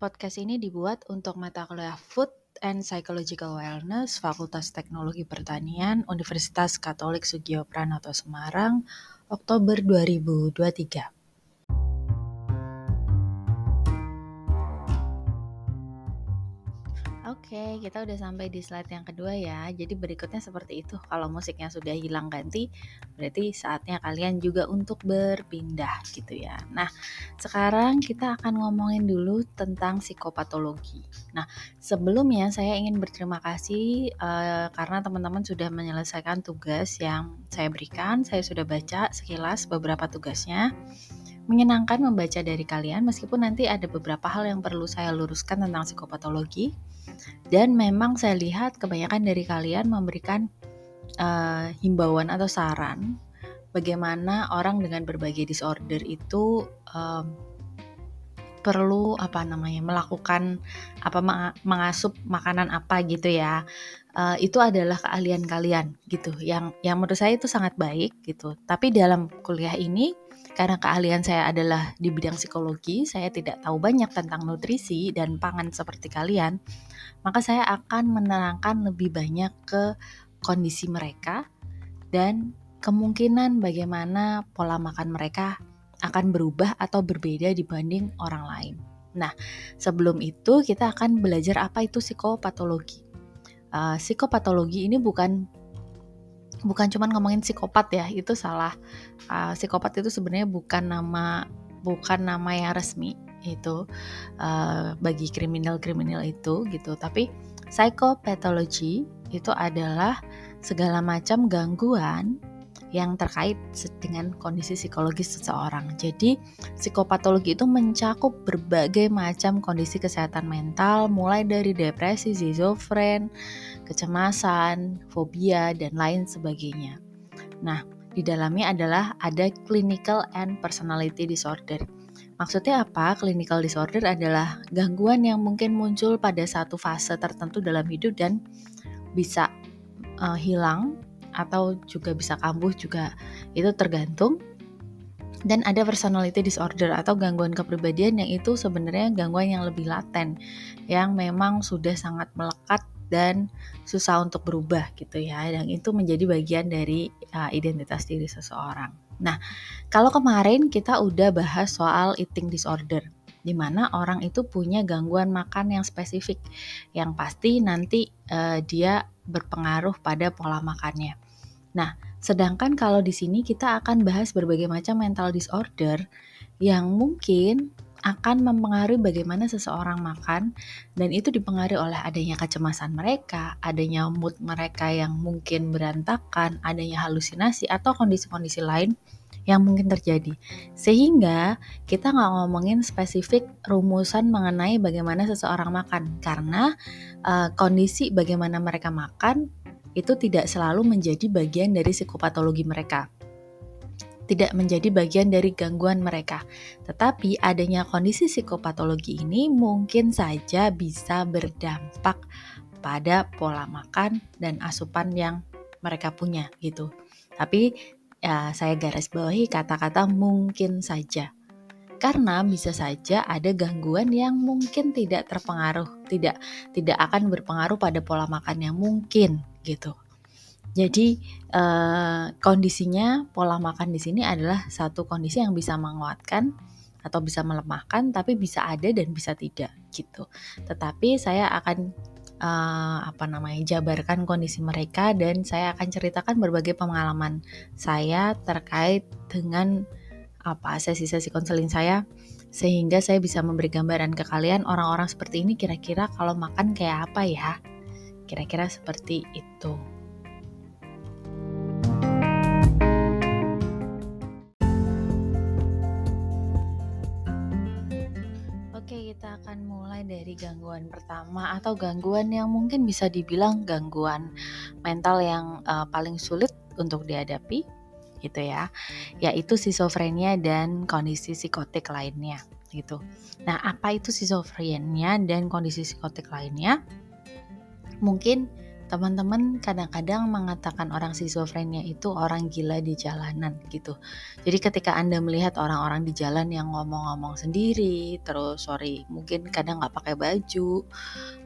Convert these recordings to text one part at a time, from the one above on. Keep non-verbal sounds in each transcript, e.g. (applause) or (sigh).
Podcast ini dibuat untuk mata kuliah Food and Psychological Wellness Fakultas Teknologi Pertanian Universitas Katolik Sugio Pranoto Semarang Oktober 2023. Oke, kita udah sampai di slide yang kedua ya. Jadi berikutnya seperti itu. Kalau musiknya sudah hilang ganti, berarti saatnya kalian juga untuk berpindah gitu ya. Nah, sekarang kita akan ngomongin dulu tentang psikopatologi. Nah, sebelumnya saya ingin berterima kasih uh, karena teman-teman sudah menyelesaikan tugas yang saya berikan. Saya sudah baca sekilas beberapa tugasnya menyenangkan membaca dari kalian meskipun nanti ada beberapa hal yang perlu saya luruskan tentang psikopatologi. Dan memang saya lihat kebanyakan dari kalian memberikan uh, himbauan atau saran bagaimana orang dengan berbagai disorder itu um, perlu apa namanya melakukan apa mengasup makanan apa gitu ya. Uh, itu adalah keahlian kalian gitu. Yang yang menurut saya itu sangat baik gitu. Tapi dalam kuliah ini karena keahlian saya adalah di bidang psikologi saya tidak tahu banyak tentang nutrisi dan pangan seperti kalian maka saya akan menerangkan lebih banyak ke kondisi mereka dan kemungkinan bagaimana pola makan mereka akan berubah atau berbeda dibanding orang lain. Nah, sebelum itu kita akan belajar apa itu psikopatologi. Uh, psikopatologi ini bukan bukan cuma ngomongin psikopat ya, itu salah. Uh, psikopat itu sebenarnya bukan nama bukan nama yang resmi itu uh, bagi kriminal-kriminal itu gitu. Tapi psychopathology itu adalah segala macam gangguan yang terkait dengan kondisi psikologis seseorang. Jadi, psikopatologi itu mencakup berbagai macam kondisi kesehatan mental, mulai dari depresi, schizofren, kecemasan, fobia, dan lain sebagainya. Nah, di dalamnya adalah ada clinical and personality disorder. Maksudnya apa? Clinical disorder adalah gangguan yang mungkin muncul pada satu fase tertentu dalam hidup dan bisa uh, hilang atau juga bisa kambuh juga itu tergantung dan ada personality disorder atau gangguan kepribadian yang itu sebenarnya gangguan yang lebih laten yang memang sudah sangat melekat dan susah untuk berubah gitu ya dan itu menjadi bagian dari uh, identitas diri seseorang. Nah, kalau kemarin kita udah bahas soal eating disorder, di mana orang itu punya gangguan makan yang spesifik, yang pasti nanti uh, dia berpengaruh pada pola makannya. Nah, sedangkan kalau di sini kita akan bahas berbagai macam mental disorder yang mungkin akan mempengaruhi bagaimana seseorang makan dan itu dipengaruhi oleh adanya kecemasan mereka, adanya mood mereka yang mungkin berantakan, adanya halusinasi atau kondisi-kondisi lain yang mungkin terjadi. Sehingga kita nggak ngomongin spesifik rumusan mengenai bagaimana seseorang makan karena uh, kondisi bagaimana mereka makan itu tidak selalu menjadi bagian dari psikopatologi mereka tidak menjadi bagian dari gangguan mereka. Tetapi adanya kondisi psikopatologi ini mungkin saja bisa berdampak pada pola makan dan asupan yang mereka punya gitu. Tapi ya, saya garis bawahi kata-kata mungkin saja. Karena bisa saja ada gangguan yang mungkin tidak terpengaruh, tidak tidak akan berpengaruh pada pola makan yang mungkin gitu. Jadi uh, kondisinya pola makan di sini adalah satu kondisi yang bisa menguatkan atau bisa melemahkan, tapi bisa ada dan bisa tidak gitu. Tetapi saya akan uh, apa namanya jabarkan kondisi mereka dan saya akan ceritakan berbagai pengalaman saya terkait dengan apa sesi-sesi konseling saya sehingga saya bisa memberi gambaran ke kalian orang-orang seperti ini kira-kira kalau makan kayak apa ya kira-kira seperti itu. Akan mulai dari gangguan pertama atau gangguan yang mungkin bisa dibilang gangguan mental yang uh, paling sulit untuk dihadapi gitu ya yaitu schizophrenia dan kondisi psikotik lainnya gitu. Nah, apa itu schizophrenia dan kondisi psikotik lainnya? Mungkin teman-teman kadang-kadang mengatakan orang schizofrenia itu orang gila di jalanan gitu. Jadi ketika Anda melihat orang-orang di jalan yang ngomong-ngomong sendiri, terus sorry mungkin kadang nggak pakai baju,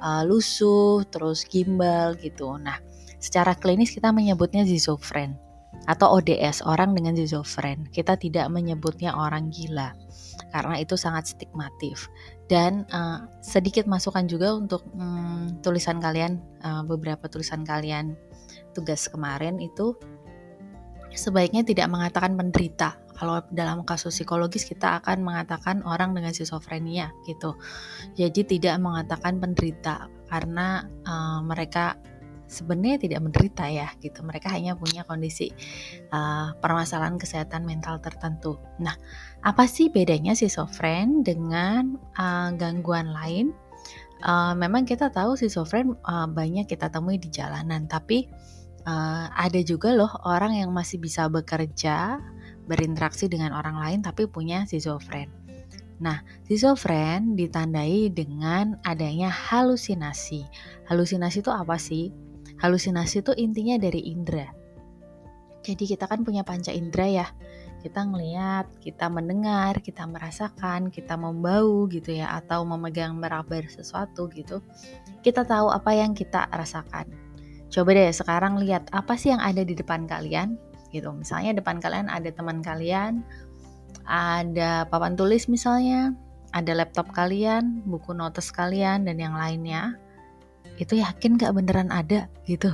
uh, lusuh, terus gimbal gitu. Nah, secara klinis kita menyebutnya schizofren atau ODS orang dengan schizofren. Kita tidak menyebutnya orang gila karena itu sangat stigmatif dan uh, sedikit masukan juga untuk um, tulisan kalian uh, beberapa tulisan kalian. Tugas kemarin itu sebaiknya tidak mengatakan penderita kalau dalam kasus psikologis kita akan mengatakan orang dengan schizofrenia gitu. Jadi tidak mengatakan penderita karena uh, mereka sebenarnya tidak menderita ya gitu mereka hanya punya kondisi uh, permasalahan kesehatan mental tertentu nah apa sih bedanya schizofren dengan uh, gangguan lain uh, memang kita tahu schizofren uh, banyak kita temui di jalanan tapi uh, ada juga loh orang yang masih bisa bekerja berinteraksi dengan orang lain tapi punya schizofren Nah, schizofren ditandai dengan adanya halusinasi. Halusinasi itu apa sih? Halusinasi itu intinya dari indera. Jadi kita kan punya panca indera ya. Kita ngelihat, kita mendengar, kita merasakan, kita membau gitu ya atau memegang meraba sesuatu gitu. Kita tahu apa yang kita rasakan. Coba deh sekarang lihat apa sih yang ada di depan kalian gitu. Misalnya depan kalian ada teman kalian, ada papan tulis misalnya, ada laptop kalian, buku notes kalian dan yang lainnya itu yakin gak beneran ada? Gitu.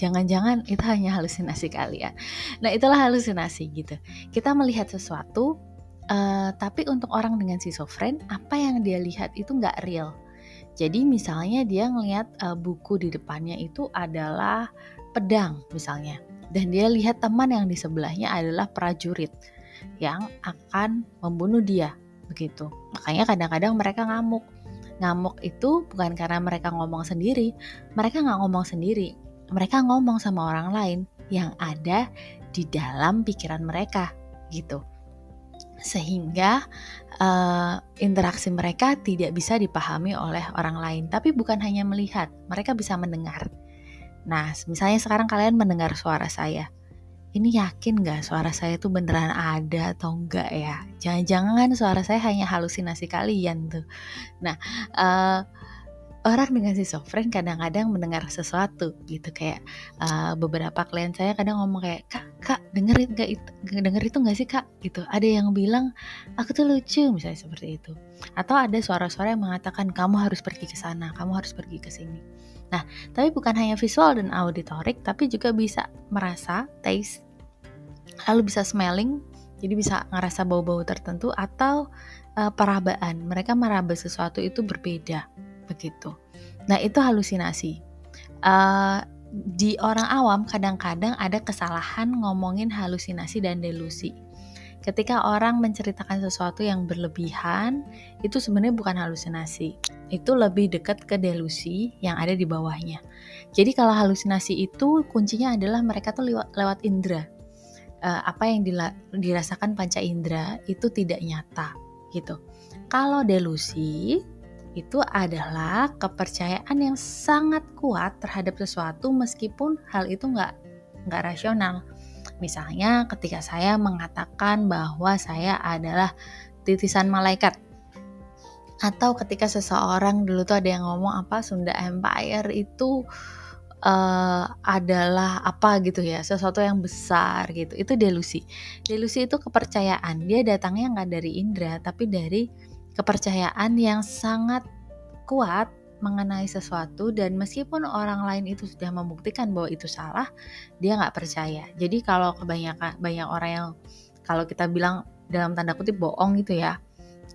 Jangan-jangan itu hanya halusinasi kalian. Nah itulah halusinasi gitu. Kita melihat sesuatu uh, tapi untuk orang dengan schizofren apa yang dia lihat itu nggak real. Jadi misalnya dia ngelihat uh, buku di depannya itu adalah pedang misalnya. Dan dia lihat teman yang di sebelahnya adalah prajurit yang akan membunuh dia begitu. Makanya kadang-kadang mereka ngamuk ngamuk itu bukan karena mereka ngomong sendiri, mereka nggak ngomong sendiri, mereka ngomong sama orang lain yang ada di dalam pikiran mereka gitu. Sehingga uh, interaksi mereka tidak bisa dipahami oleh orang lain, tapi bukan hanya melihat, mereka bisa mendengar. Nah, misalnya sekarang kalian mendengar suara saya, ini yakin gak suara saya tuh beneran ada atau enggak ya? Jangan-jangan suara saya hanya halusinasi kalian tuh. Nah, uh, orang dengan schizofren kadang-kadang mendengar sesuatu gitu. Kayak uh, beberapa klien saya kadang ngomong kayak kak kak dengerin gak itu denger itu nggak sih kak? Gitu. Ada yang bilang aku tuh lucu misalnya seperti itu. Atau ada suara-suara yang mengatakan kamu harus pergi ke sana kamu harus pergi ke sini. Nah, tapi bukan hanya visual dan auditorik, tapi juga bisa merasa, taste, lalu bisa smelling, jadi bisa ngerasa bau-bau tertentu atau uh, perabaan. Mereka meraba sesuatu itu berbeda, begitu. Nah, itu halusinasi. Uh, di orang awam kadang-kadang ada kesalahan ngomongin halusinasi dan delusi ketika orang menceritakan sesuatu yang berlebihan, itu sebenarnya bukan halusinasi. Itu lebih dekat ke delusi yang ada di bawahnya. Jadi kalau halusinasi itu kuncinya adalah mereka tuh lewat, lewat indera. Uh, apa yang dirasakan panca indera itu tidak nyata gitu. Kalau delusi itu adalah kepercayaan yang sangat kuat terhadap sesuatu meskipun hal itu nggak nggak rasional Misalnya ketika saya mengatakan bahwa saya adalah titisan malaikat. Atau ketika seseorang dulu tuh ada yang ngomong apa Sunda Empire itu uh, adalah apa gitu ya sesuatu yang besar gitu itu delusi delusi itu kepercayaan dia datangnya nggak dari indera tapi dari kepercayaan yang sangat kuat mengenai sesuatu dan meskipun orang lain itu sudah membuktikan bahwa itu salah, dia nggak percaya. Jadi kalau kebanyakan banyak orang yang kalau kita bilang dalam tanda kutip bohong gitu ya,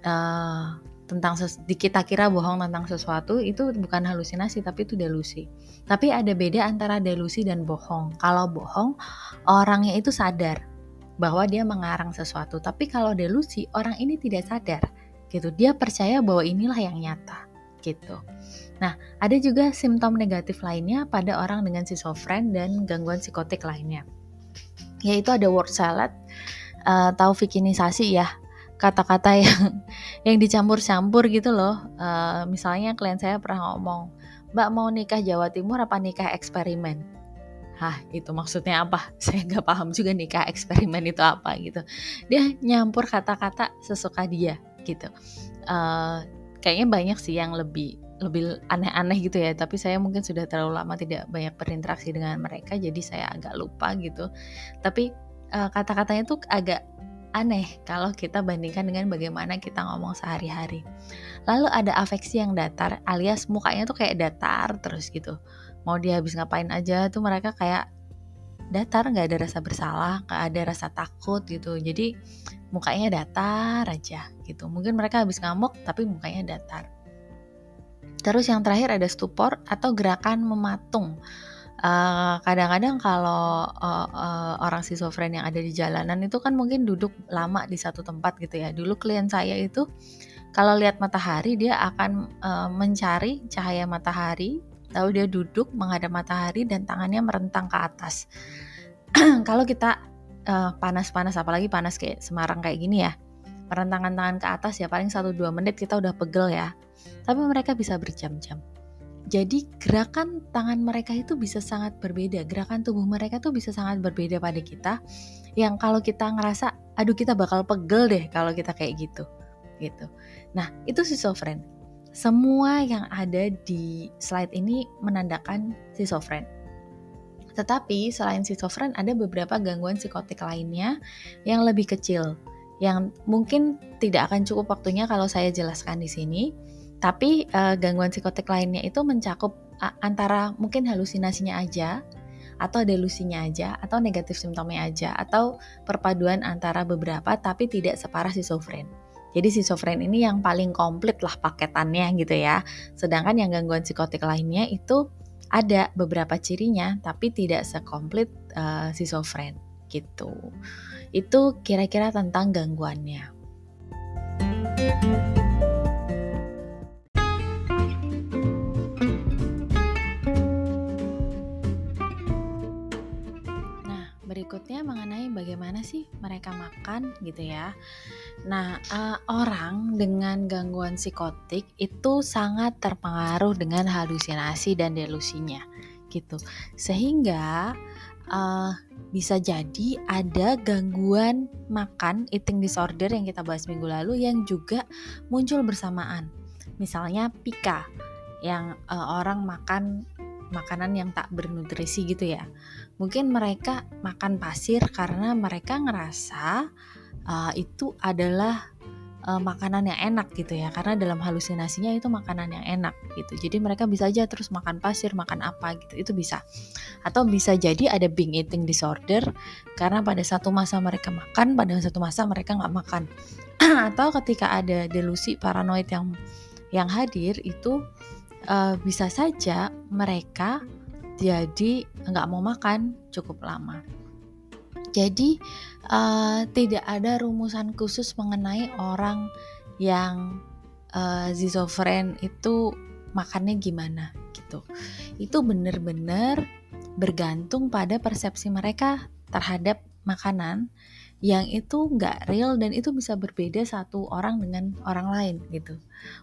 uh, tentang kita kira bohong tentang sesuatu itu bukan halusinasi tapi itu delusi. Tapi ada beda antara delusi dan bohong. Kalau bohong orangnya itu sadar bahwa dia mengarang sesuatu, tapi kalau delusi orang ini tidak sadar gitu. Dia percaya bahwa inilah yang nyata gitu. Nah, ada juga simptom negatif lainnya pada orang dengan schizofren dan gangguan psikotik lainnya. Yaitu ada word salad, uh, taufikinisasi ya, kata-kata yang (laughs) yang dicampur-campur gitu loh. Uh, misalnya klien saya pernah ngomong Mbak mau nikah Jawa Timur apa nikah eksperimen? Hah, itu maksudnya apa? (laughs) Saya nggak paham juga nikah eksperimen itu apa gitu. Dia nyampur kata-kata sesuka dia gitu. Uh, kayaknya banyak sih yang lebih lebih aneh-aneh gitu ya tapi saya mungkin sudah terlalu lama tidak banyak berinteraksi dengan mereka jadi saya agak lupa gitu tapi uh, kata-katanya tuh agak aneh kalau kita bandingkan dengan bagaimana kita ngomong sehari-hari. Lalu ada afeksi yang datar alias mukanya tuh kayak datar terus gitu. Mau dia habis ngapain aja tuh mereka kayak datar nggak ada rasa bersalah, nggak ada rasa takut gitu. Jadi mukanya datar aja gitu. Mungkin mereka habis ngamuk tapi mukanya datar. Terus yang terakhir ada stupor atau gerakan mematung kadang kadang-kadang kalau uh, uh, orang schizofren yang ada di jalanan itu kan mungkin duduk lama di satu tempat gitu ya. Dulu klien saya itu kalau lihat matahari dia akan uh, mencari cahaya matahari, lalu dia duduk menghadap matahari dan tangannya merentang ke atas. (clears throat) kalau kita panas-panas uh, apalagi panas kayak Semarang kayak gini ya. Merentangan tangan ke atas ya paling 1 2 menit kita udah pegel ya. Tapi mereka bisa berjam-jam jadi gerakan tangan mereka itu bisa sangat berbeda, gerakan tubuh mereka tuh bisa sangat berbeda pada kita. Yang kalau kita ngerasa, aduh kita bakal pegel deh kalau kita kayak gitu, gitu. Nah itu schizofren. Semua yang ada di slide ini menandakan schizofren. Tetapi selain schizofren ada beberapa gangguan psikotik lainnya yang lebih kecil, yang mungkin tidak akan cukup waktunya kalau saya jelaskan di sini tapi uh, gangguan psikotik lainnya itu mencakup uh, antara mungkin halusinasinya aja atau delusinya aja atau negatif simptomnya aja atau perpaduan antara beberapa tapi tidak separah schizofren. Jadi schizofren ini yang paling komplit lah paketannya gitu ya. Sedangkan yang gangguan psikotik lainnya itu ada beberapa cirinya tapi tidak sekomplit uh, schizofren gitu. Itu kira-kira tentang gangguannya. Berikutnya mengenai bagaimana sih mereka makan gitu ya. Nah, uh, orang dengan gangguan psikotik itu sangat terpengaruh dengan halusinasi dan delusinya gitu. Sehingga uh, bisa jadi ada gangguan makan eating disorder yang kita bahas minggu lalu yang juga muncul bersamaan. Misalnya pika yang uh, orang makan makanan yang tak bernutrisi gitu ya. Mungkin mereka makan pasir karena mereka ngerasa uh, itu adalah uh, makanan yang enak gitu ya. Karena dalam halusinasinya itu makanan yang enak gitu. Jadi mereka bisa aja terus makan pasir, makan apa gitu. Itu bisa. Atau bisa jadi ada binge eating disorder karena pada satu masa mereka makan, pada satu masa mereka nggak makan. (clears throat) Atau ketika ada delusi paranoid yang yang hadir itu uh, bisa saja mereka jadi nggak mau makan cukup lama. Jadi uh, tidak ada rumusan khusus mengenai orang yang uh, zizofren itu makannya gimana gitu. Itu benar-benar bergantung pada persepsi mereka terhadap makanan yang itu nggak real dan itu bisa berbeda satu orang dengan orang lain gitu.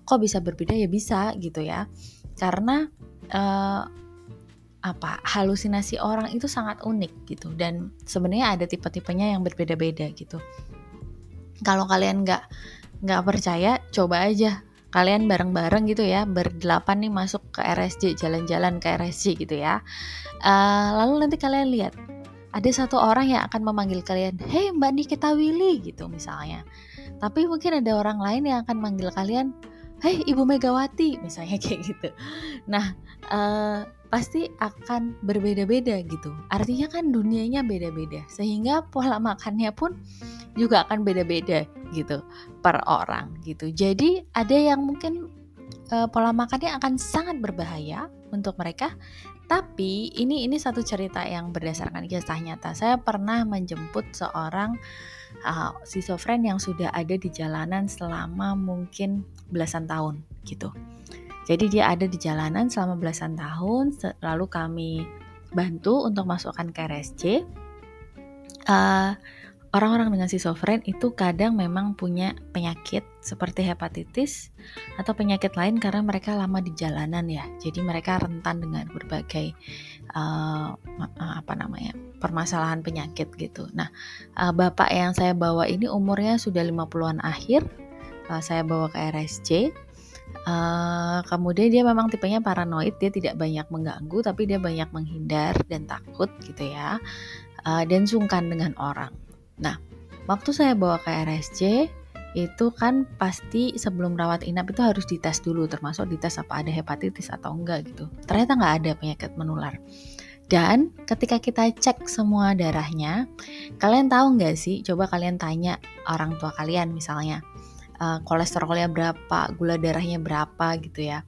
Kok bisa berbeda ya bisa gitu ya, karena uh, apa halusinasi orang itu sangat unik gitu dan sebenarnya ada tipe-tipenya yang berbeda-beda gitu. Kalau kalian nggak nggak percaya, coba aja kalian bareng-bareng gitu ya berdelapan nih masuk ke RSJ jalan-jalan ke RSJ gitu ya. Uh, lalu nanti kalian lihat ada satu orang yang akan memanggil kalian, "Hei Mbak Nikita Willy" gitu misalnya. Tapi mungkin ada orang lain yang akan manggil kalian, "Hei Ibu Megawati" misalnya (laughs) kayak gitu. Nah, uh, pasti akan berbeda-beda gitu. Artinya kan dunianya beda-beda, sehingga pola makannya pun juga akan beda-beda gitu per orang gitu. Jadi ada yang mungkin uh, pola makannya akan sangat berbahaya untuk mereka tapi ini ini satu cerita yang berdasarkan kisah nyata. Saya pernah menjemput seorang uh, schizofren yang sudah ada di jalanan selama mungkin belasan tahun gitu. Jadi dia ada di jalanan selama belasan tahun, lalu kami bantu untuk masukkan ke RSC. Uh, orang-orang dengan schizofren itu kadang memang punya penyakit seperti hepatitis atau penyakit lain karena mereka lama di jalanan ya. Jadi mereka rentan dengan berbagai uh, apa namanya? permasalahan penyakit gitu. Nah, uh, bapak yang saya bawa ini umurnya sudah 50-an akhir. Uh, saya bawa ke RSC. Uh, kemudian dia memang tipenya paranoid, dia tidak banyak mengganggu, tapi dia banyak menghindar dan takut gitu ya, uh, dan sungkan dengan orang. Nah, waktu saya bawa ke RSC, itu kan pasti sebelum rawat inap itu harus dites dulu, termasuk dites apa ada hepatitis atau enggak gitu. Ternyata nggak ada penyakit menular. Dan ketika kita cek semua darahnya, kalian tahu nggak sih? Coba kalian tanya orang tua kalian misalnya, uh, kolesterolnya berapa, gula darahnya berapa gitu ya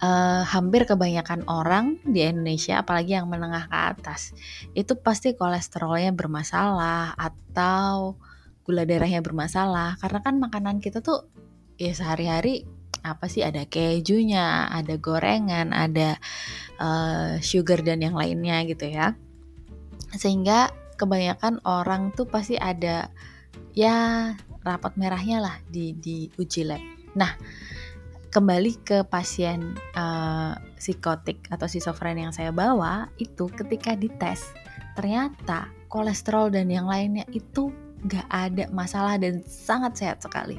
uh, hampir kebanyakan orang di Indonesia, apalagi yang menengah ke atas, itu pasti kolesterolnya bermasalah atau gula darahnya bermasalah. Karena kan makanan kita tuh ya sehari-hari apa sih ada kejunya, ada gorengan, ada uh, sugar dan yang lainnya gitu ya. Sehingga kebanyakan orang tuh pasti ada ya rapat merahnya lah di di uji lab. Nah, kembali ke pasien uh, psikotik atau schizofren yang saya bawa itu ketika dites ternyata kolesterol dan yang lainnya itu gak ada masalah dan sangat sehat sekali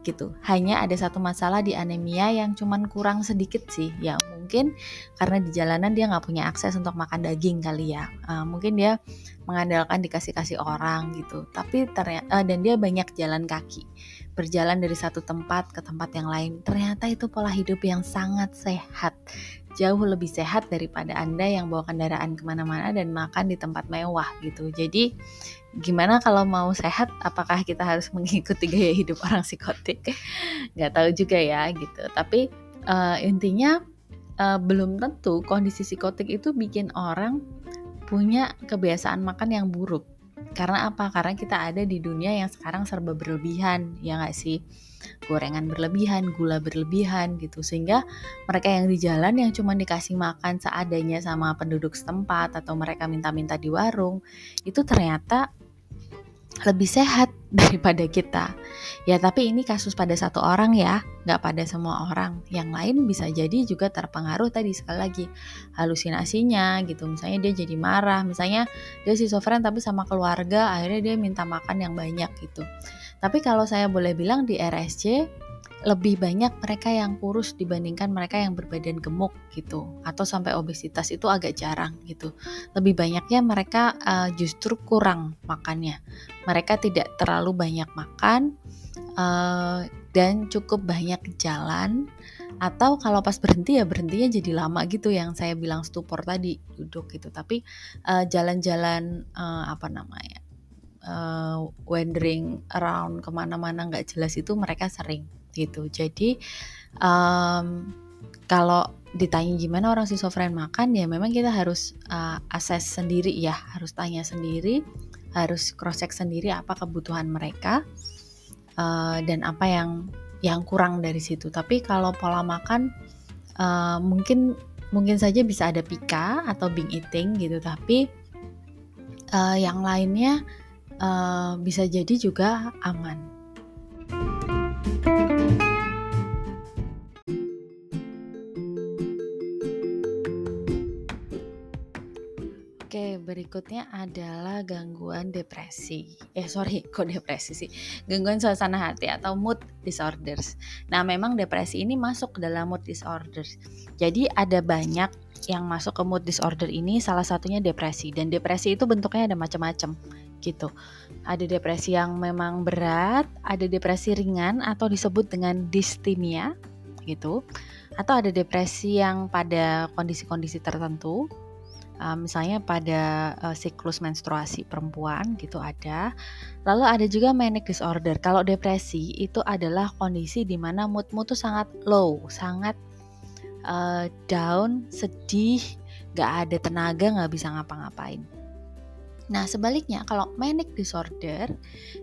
gitu. Hanya ada satu masalah di anemia yang cuman kurang sedikit sih. Ya mungkin karena di jalanan dia nggak punya akses untuk makan daging kali ya. Uh, mungkin dia mengandalkan dikasih kasih orang gitu. Tapi ternyata uh, dan dia banyak jalan kaki berjalan dari satu tempat ke tempat yang lain. Ternyata itu pola hidup yang sangat sehat. Jauh lebih sehat daripada Anda yang bawa kendaraan ke mana-mana dan makan di tempat mewah gitu. Jadi gimana kalau mau sehat apakah kita harus (laughs) mengikuti gaya hidup orang psikotik? Gak tahu juga ya gitu. Tapi uh, intinya uh, belum tentu kondisi psikotik itu bikin orang punya kebiasaan makan yang buruk karena apa? Karena kita ada di dunia yang sekarang serba berlebihan, ya nggak sih? Gorengan berlebihan, gula berlebihan gitu. Sehingga mereka yang di jalan yang cuma dikasih makan seadanya sama penduduk setempat atau mereka minta-minta di warung, itu ternyata lebih sehat (laughs) daripada kita. Ya tapi ini kasus pada satu orang ya, nggak pada semua orang. Yang lain bisa jadi juga terpengaruh tadi sekali lagi halusinasinya gitu. Misalnya dia jadi marah, misalnya dia schizofren tapi sama keluarga akhirnya dia minta makan yang banyak gitu. Tapi kalau saya boleh bilang di RSC lebih banyak mereka yang kurus dibandingkan mereka yang berbadan gemuk gitu. Atau sampai obesitas itu agak jarang gitu. Lebih banyaknya mereka uh, justru kurang makannya. Mereka tidak terlalu banyak makan uh, dan cukup banyak jalan. Atau kalau pas berhenti ya berhentinya jadi lama gitu yang saya bilang stupor tadi duduk gitu. Tapi uh, jalan-jalan uh, apa namanya uh, wandering around ke mana-mana nggak jelas itu mereka sering gitu. Jadi um, kalau ditanya gimana orang schizofren makan ya memang kita harus uh, assess sendiri ya, harus tanya sendiri, harus cross check sendiri apa kebutuhan mereka uh, dan apa yang yang kurang dari situ. Tapi kalau pola makan uh, mungkin mungkin saja bisa ada pika atau bing eating gitu, tapi uh, yang lainnya uh, bisa jadi juga aman. Berikutnya adalah gangguan depresi. Eh, sorry, (laughs) kok depresi sih? Gangguan suasana hati atau mood disorders. Nah, memang depresi ini masuk ke dalam mood disorders. Jadi ada banyak yang masuk ke mood disorder ini, salah satunya depresi. Dan depresi itu bentuknya ada macam-macam gitu. Ada depresi yang memang berat, ada depresi ringan atau disebut dengan distimia gitu. Atau ada depresi yang pada kondisi-kondisi tertentu uh, misalnya pada uh, siklus menstruasi perempuan gitu ada. Lalu ada juga manic disorder. Kalau depresi itu adalah kondisi di mana moodmu tuh sangat low, sangat uh, down, sedih, gak ada tenaga, gak bisa ngapa-ngapain. Nah, sebaliknya kalau manic disorder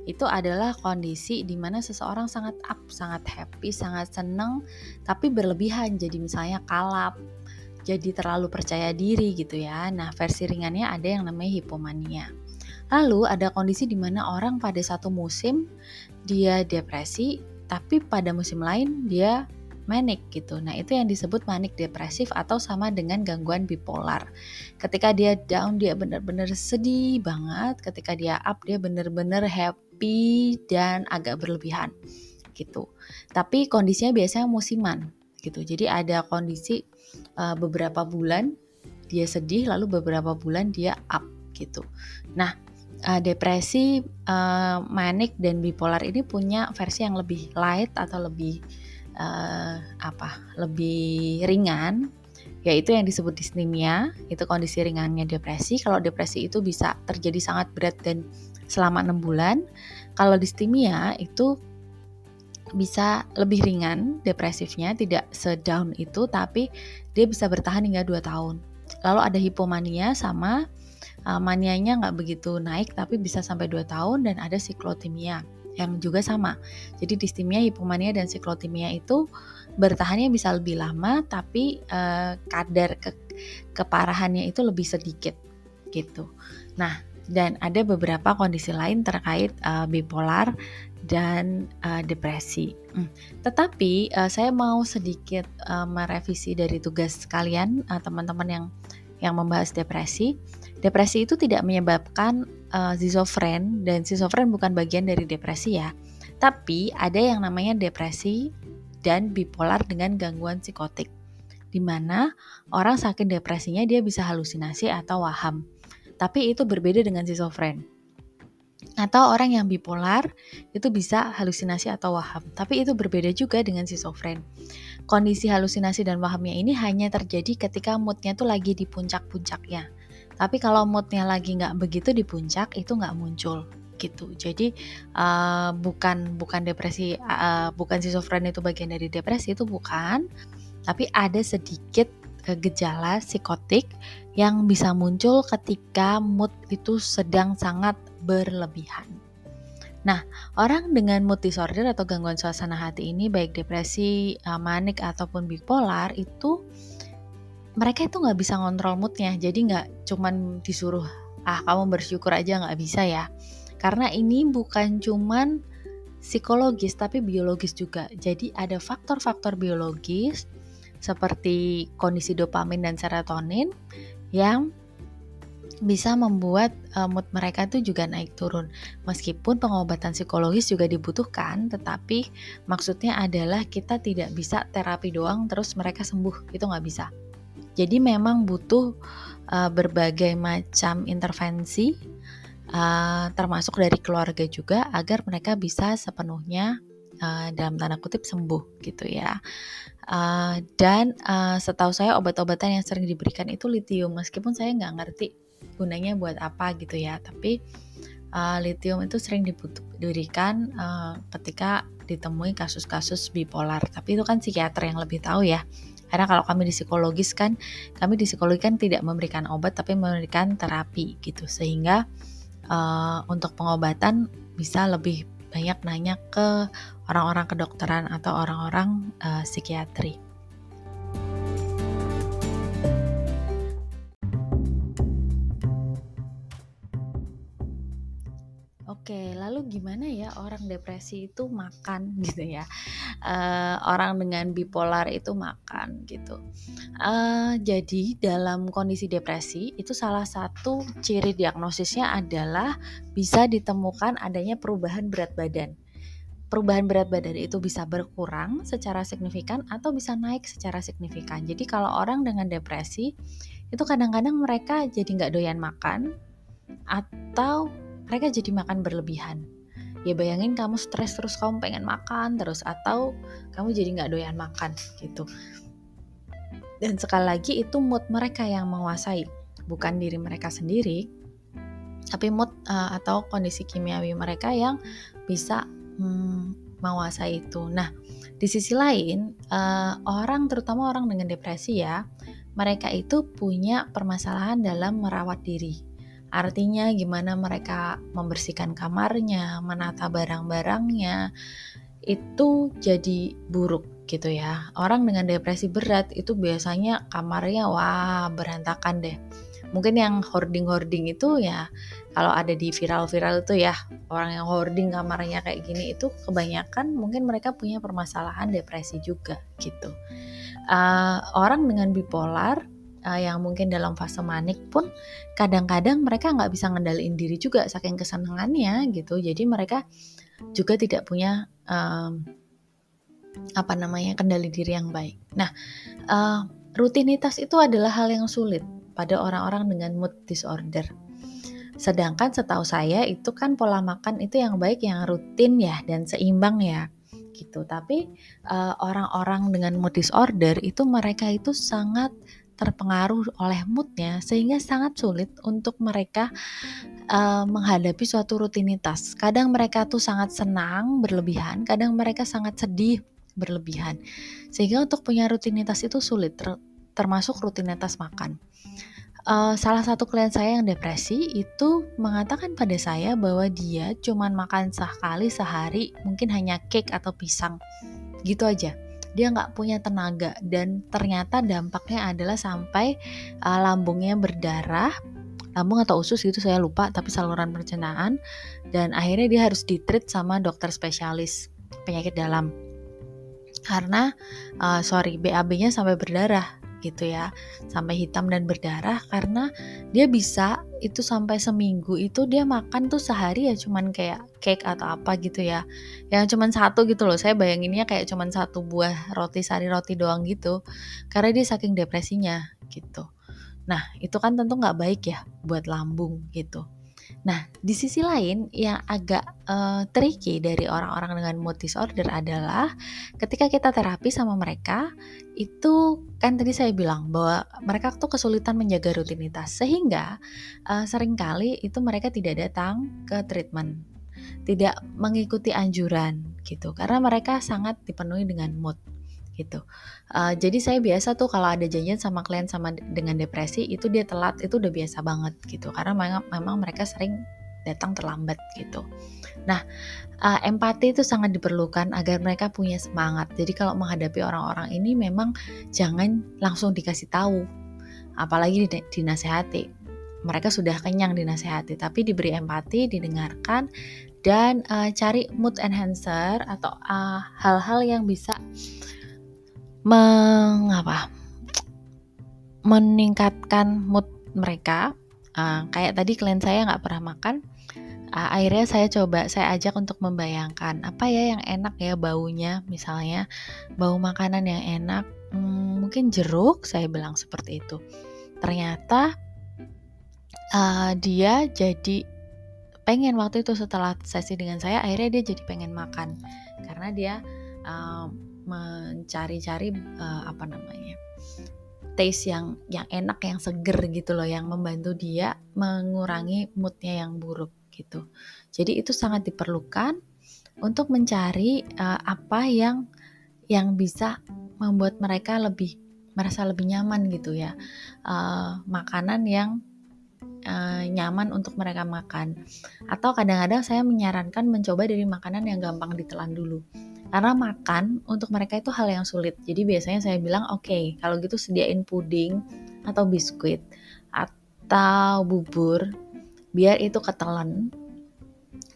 itu adalah kondisi di mana seseorang sangat up, sangat happy, sangat seneng, tapi berlebihan. Jadi misalnya kalap, jadi terlalu percaya diri gitu ya. Nah, versi ringannya ada yang namanya hipomania. Lalu ada kondisi di mana orang pada satu musim dia depresi, tapi pada musim lain dia manic gitu. Nah, itu yang disebut manic depresif atau sama dengan gangguan bipolar. Ketika dia down dia benar-benar sedih banget, ketika dia up dia benar-benar happy dan agak berlebihan gitu. Tapi kondisinya biasanya musiman gitu. Jadi ada kondisi uh, beberapa bulan dia sedih lalu beberapa bulan dia up gitu. Nah, uh, depresi uh, manic dan bipolar ini punya versi yang lebih light atau lebih uh, apa lebih ringan yaitu yang disebut disnemia itu kondisi ringannya depresi. Kalau depresi itu bisa terjadi sangat berat dan selama enam bulan. Kalau distimia itu bisa lebih ringan depresifnya tidak sedown itu tapi dia bisa bertahan hingga 2 tahun lalu ada hipomania sama uh, manianya nggak begitu naik tapi bisa sampai 2 tahun dan ada siklotimia yang juga sama. Jadi distimia, hipomania dan siklotimia itu bertahannya bisa lebih lama tapi uh, kadar ke keparahannya itu lebih sedikit gitu. Nah, dan ada beberapa kondisi lain terkait uh, bipolar dan uh, depresi. Hmm. Tetapi uh, saya mau sedikit uh, merevisi dari tugas kalian teman-teman uh, yang yang membahas depresi. Depresi itu tidak menyebabkan uh, zizofren dan zizofren bukan bagian dari depresi ya. Tapi ada yang namanya depresi dan bipolar dengan gangguan psikotik. Di mana orang sakit depresinya dia bisa halusinasi atau waham. Tapi itu berbeda dengan zizofren. Atau orang yang bipolar itu bisa halusinasi atau waham. Tapi itu berbeda juga dengan zizofren. Kondisi halusinasi dan wahamnya ini hanya terjadi ketika moodnya tuh lagi di puncak-puncaknya tapi kalau moodnya lagi nggak begitu di puncak itu nggak muncul gitu. Jadi uh, bukan bukan depresi, uh, bukan schizofrenia itu bagian dari depresi itu bukan, tapi ada sedikit gejala psikotik yang bisa muncul ketika mood itu sedang sangat berlebihan. Nah, orang dengan mood disorder atau gangguan suasana hati ini baik depresi, uh, manik ataupun bipolar itu mereka itu nggak bisa ngontrol moodnya. Jadi nggak cuman disuruh ah kamu bersyukur aja nggak bisa ya. Karena ini bukan cuman psikologis tapi biologis juga. Jadi ada faktor-faktor biologis seperti kondisi dopamin dan serotonin yang bisa membuat uh, mood mereka itu juga naik turun. Meskipun pengobatan psikologis juga dibutuhkan, tetapi maksudnya adalah kita tidak bisa terapi doang terus mereka sembuh, itu nggak bisa. Jadi memang butuh uh, berbagai macam intervensi uh, termasuk dari keluarga juga agar mereka bisa sepenuhnya uh, dalam tanda kutip sembuh gitu ya. Uh, dan uh, setahu saya obat-obatan yang sering diberikan itu lithium meskipun saya nggak ngerti gunanya buat apa gitu ya. Tapi uh, lithium itu sering diberikan uh, ketika ditemui kasus-kasus bipolar. Tapi itu kan psikiater yang lebih tahu ya. Karena kalau kami di psikologis kan, kami di psikologi kan tidak memberikan obat tapi memberikan terapi gitu. Sehingga uh, untuk pengobatan bisa lebih banyak nanya ke orang-orang kedokteran atau orang-orang uh, psikiatri. Oke, lalu gimana ya orang depresi itu makan (laughs) gitu ya? Uh, orang dengan bipolar itu makan gitu. Uh, jadi dalam kondisi depresi itu salah satu ciri diagnosisnya adalah bisa ditemukan adanya perubahan berat badan. Perubahan berat badan itu bisa berkurang secara signifikan atau bisa naik secara signifikan. Jadi kalau orang dengan depresi itu kadang-kadang mereka jadi nggak doyan makan atau mereka jadi makan berlebihan. Ya bayangin kamu stres terus kamu pengen makan terus atau kamu jadi nggak doyan makan gitu. Dan sekali lagi itu mood mereka yang menguasai, bukan diri mereka sendiri, tapi mood uh, atau kondisi kimiawi mereka yang bisa hmm, menguasai itu. Nah, di sisi lain, uh, orang terutama orang dengan depresi ya, mereka itu punya permasalahan dalam merawat diri. Artinya gimana mereka membersihkan kamarnya, menata barang-barangnya, itu jadi buruk gitu ya. Orang dengan depresi berat itu biasanya kamarnya wah berantakan deh. mungkin yang hoarding-hoarding itu ya kalau ada di viral-viral itu ya orang yang hoarding kamarnya kayak gini itu kebanyakan mungkin mereka punya permasalahan depresi juga gitu uh, orang dengan bipolar uh, yang mungkin dalam fase manik pun kadang-kadang mereka nggak bisa ngendaliin diri juga saking kesenangannya gitu jadi mereka juga tidak punya um, apa namanya kendali diri yang baik. Nah, uh, rutinitas itu adalah hal yang sulit pada orang-orang dengan mood disorder. Sedangkan setahu saya itu kan pola makan itu yang baik yang rutin ya dan seimbang ya gitu. Tapi orang eh, orang-orang dengan mood disorder itu mereka itu sangat terpengaruh oleh moodnya sehingga sangat sulit untuk mereka uh, menghadapi suatu rutinitas. Kadang mereka tuh sangat senang berlebihan, kadang mereka sangat sedih berlebihan. Sehingga untuk punya rutinitas itu sulit, ter termasuk rutinitas makan. Uh, salah satu klien saya yang depresi itu mengatakan pada saya bahwa dia cuma makan sekali sehari, mungkin hanya cake atau pisang, gitu aja. Dia nggak punya tenaga dan ternyata dampaknya adalah sampai uh, lambungnya berdarah, lambung atau usus gitu saya lupa, tapi saluran pencernaan dan akhirnya dia harus ditreat sama dokter spesialis penyakit dalam. Karena uh, sorry BAB-nya sampai berdarah gitu ya sampai hitam dan berdarah karena dia bisa itu sampai seminggu itu dia makan tuh sehari ya cuman kayak cake atau apa gitu ya. Yang cuman satu gitu loh saya bayanginnya kayak cuman satu buah roti sari roti doang gitu karena dia saking depresinya gitu. Nah itu kan tentu nggak baik ya buat lambung gitu Nah, di sisi lain yang agak uh, tricky dari orang-orang dengan mood disorder adalah ketika kita terapi sama mereka, itu kan tadi saya bilang bahwa mereka tuh kesulitan menjaga rutinitas. Sehingga uh, sering kali itu mereka tidak datang ke treatment, tidak mengikuti anjuran gitu. Karena mereka sangat dipenuhi dengan mood gitu. Uh, jadi saya biasa tuh kalau ada janjian sama klien sama dengan depresi itu dia telat itu udah biasa banget gitu karena memang, memang mereka sering datang terlambat gitu. Nah, uh, empati itu sangat diperlukan agar mereka punya semangat. Jadi kalau menghadapi orang-orang ini memang jangan langsung dikasih tahu, apalagi dinasehati. Mereka sudah kenyang dinasehati, tapi diberi empati, didengarkan, dan uh, cari mood enhancer atau hal-hal uh, yang bisa mengapa? Meningkatkan mood mereka. Uh, kayak tadi klien saya nggak pernah makan uh, akhirnya saya coba saya ajak untuk membayangkan apa ya yang enak ya baunya. Misalnya bau makanan yang enak hmm, mungkin jeruk saya bilang seperti itu. Ternyata uh, dia jadi pengen waktu itu setelah sesi dengan saya akhirnya dia jadi pengen makan. Karena dia uh, mencari-cari uh, apa namanya taste yang yang enak yang seger gitu loh yang membantu dia mengurangi moodnya yang buruk gitu. Jadi itu sangat diperlukan untuk mencari uh, apa yang yang bisa membuat mereka lebih merasa lebih nyaman gitu ya. Uh, makanan yang uh, nyaman untuk mereka makan atau kadang-kadang saya menyarankan mencoba dari makanan yang gampang ditelan dulu karena makan untuk mereka itu hal yang sulit. Jadi biasanya saya bilang, oke, okay, kalau gitu sediain puding atau biskuit atau bubur, biar itu ketelan,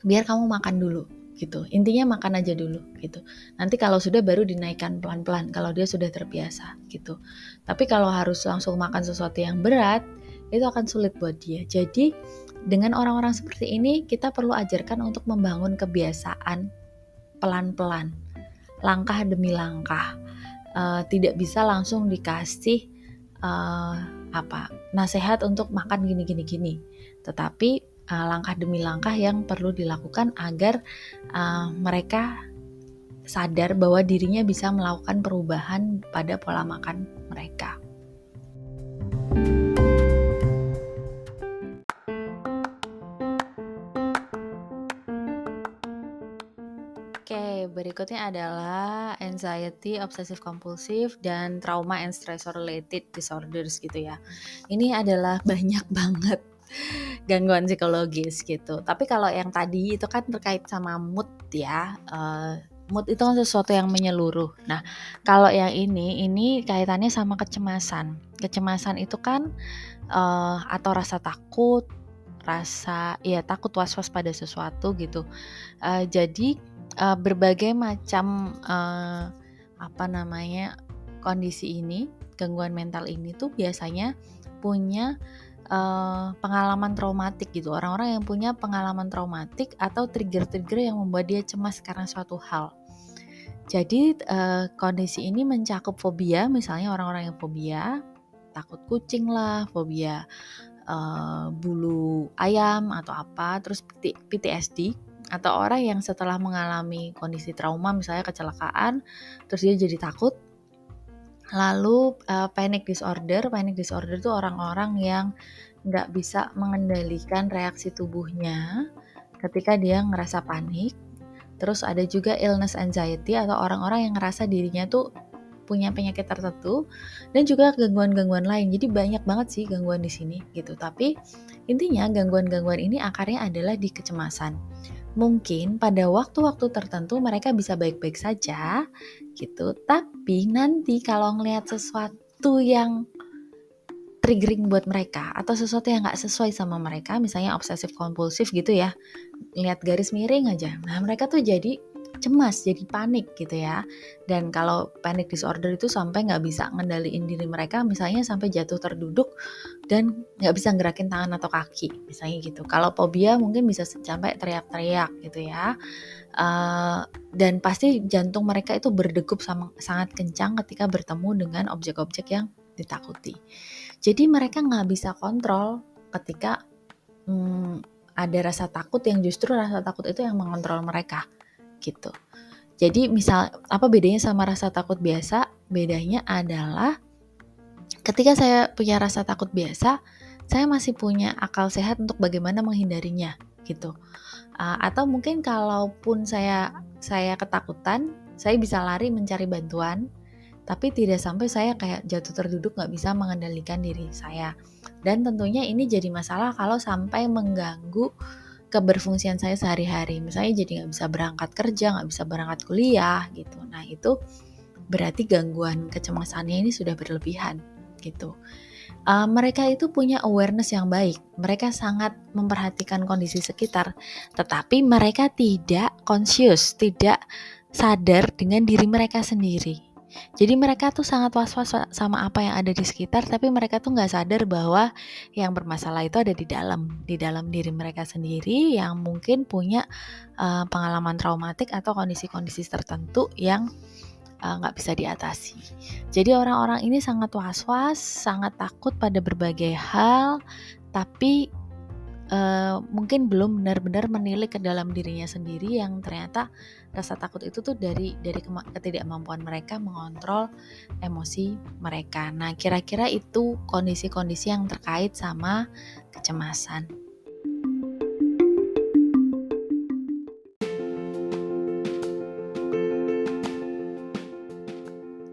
biar kamu makan dulu gitu. Intinya makan aja dulu gitu. Nanti kalau sudah baru dinaikkan pelan-pelan kalau dia sudah terbiasa gitu. Tapi kalau harus langsung makan sesuatu yang berat, itu akan sulit buat dia. Jadi dengan orang-orang seperti ini kita perlu ajarkan untuk membangun kebiasaan pelan-pelan, langkah demi langkah. Uh, tidak bisa langsung dikasih uh, apa nasihat untuk makan gini gini gini, tetapi uh, langkah demi langkah yang perlu dilakukan agar uh, mereka sadar bahwa dirinya bisa melakukan perubahan pada pola makan mereka. Berikutnya adalah anxiety, obsessive compulsive, dan trauma and stressor related disorders gitu ya. Ini adalah banyak (laughs) banget gangguan psikologis gitu. Tapi kalau yang tadi itu kan terkait sama mood ya, uh, mood itu kan sesuatu yang menyeluruh. Nah, kalau yang ini, ini kaitannya sama kecemasan. Kecemasan itu kan uh, atau rasa takut, rasa ya takut was-was pada sesuatu gitu. Uh, jadi uh, berbagai macam uh, apa namanya kondisi ini, gangguan mental ini tuh biasanya punya uh, pengalaman traumatik gitu. Orang-orang yang punya pengalaman traumatik atau trigger-trigger yang membuat dia cemas karena suatu hal. Jadi uh, kondisi ini mencakup fobia, misalnya orang-orang yang fobia takut kucing lah, fobia uh, bulu ayam atau apa, terus PTSD atau orang yang setelah mengalami kondisi trauma misalnya kecelakaan, terus dia jadi takut. Lalu uh, panic disorder, panic disorder itu orang-orang yang nggak bisa mengendalikan reaksi tubuhnya ketika dia ngerasa panik. Terus ada juga illness anxiety atau orang-orang yang ngerasa dirinya tuh punya penyakit tertentu dan juga gangguan-gangguan lain. Jadi banyak banget sih gangguan di sini gitu. Tapi intinya gangguan-gangguan ini akarnya adalah di kecemasan. Mungkin pada waktu-waktu tertentu mereka bisa baik-baik saja gitu. Tapi nanti kalau ngelihat sesuatu yang triggering buat mereka atau sesuatu yang nggak sesuai sama mereka, misalnya obsesif kompulsif gitu ya, lihat garis miring aja. Nah mereka tuh jadi cemas, jadi panik gitu ya. Dan kalau panic disorder itu sampai nggak bisa ngendaliin diri mereka, misalnya sampai jatuh terduduk dan nggak bisa gerakin tangan atau kaki, misalnya gitu. Kalau fobia mungkin bisa sampai teriak-teriak gitu ya. Uh, dan pasti jantung mereka itu berdegup sama, sangat kencang ketika bertemu dengan objek-objek yang ditakuti. Jadi mereka nggak bisa kontrol ketika hmm, ada rasa takut yang justru rasa takut itu yang mengontrol mereka gitu. Jadi misal apa bedanya sama rasa takut biasa? Bedanya adalah ketika saya punya rasa takut biasa, saya masih punya akal sehat untuk bagaimana menghindarinya gitu. Uh, atau mungkin kalaupun saya saya ketakutan, saya bisa lari mencari bantuan tapi tidak sampai saya kayak jatuh terduduk nggak bisa mengendalikan diri saya. Dan tentunya ini jadi masalah kalau sampai mengganggu keberfungsian saya sehari-hari. Misalnya jadi nggak bisa berangkat kerja, nggak bisa berangkat kuliah gitu. Nah itu berarti gangguan kecemasannya ini sudah berlebihan gitu. Uh, mereka itu punya awareness yang baik. Mereka sangat memperhatikan kondisi sekitar, tetapi mereka tidak conscious, tidak sadar dengan diri mereka sendiri jadi mereka tuh sangat was-was sama apa yang ada di sekitar, tapi mereka tuh nggak sadar bahwa yang bermasalah itu ada di dalam, di dalam diri mereka sendiri yang mungkin punya uh, pengalaman traumatik atau kondisi-kondisi tertentu yang eh, nggak uh, bisa diatasi. Jadi orang-orang ini sangat was-was, sangat takut pada berbagai hal, tapi uh, mungkin belum benar-benar menilik ke dalam dirinya sendiri yang ternyata rasa takut itu tuh dari dari ketidakmampuan mereka mengontrol emosi mereka. Nah, kira-kira itu kondisi-kondisi yang terkait sama kecemasan.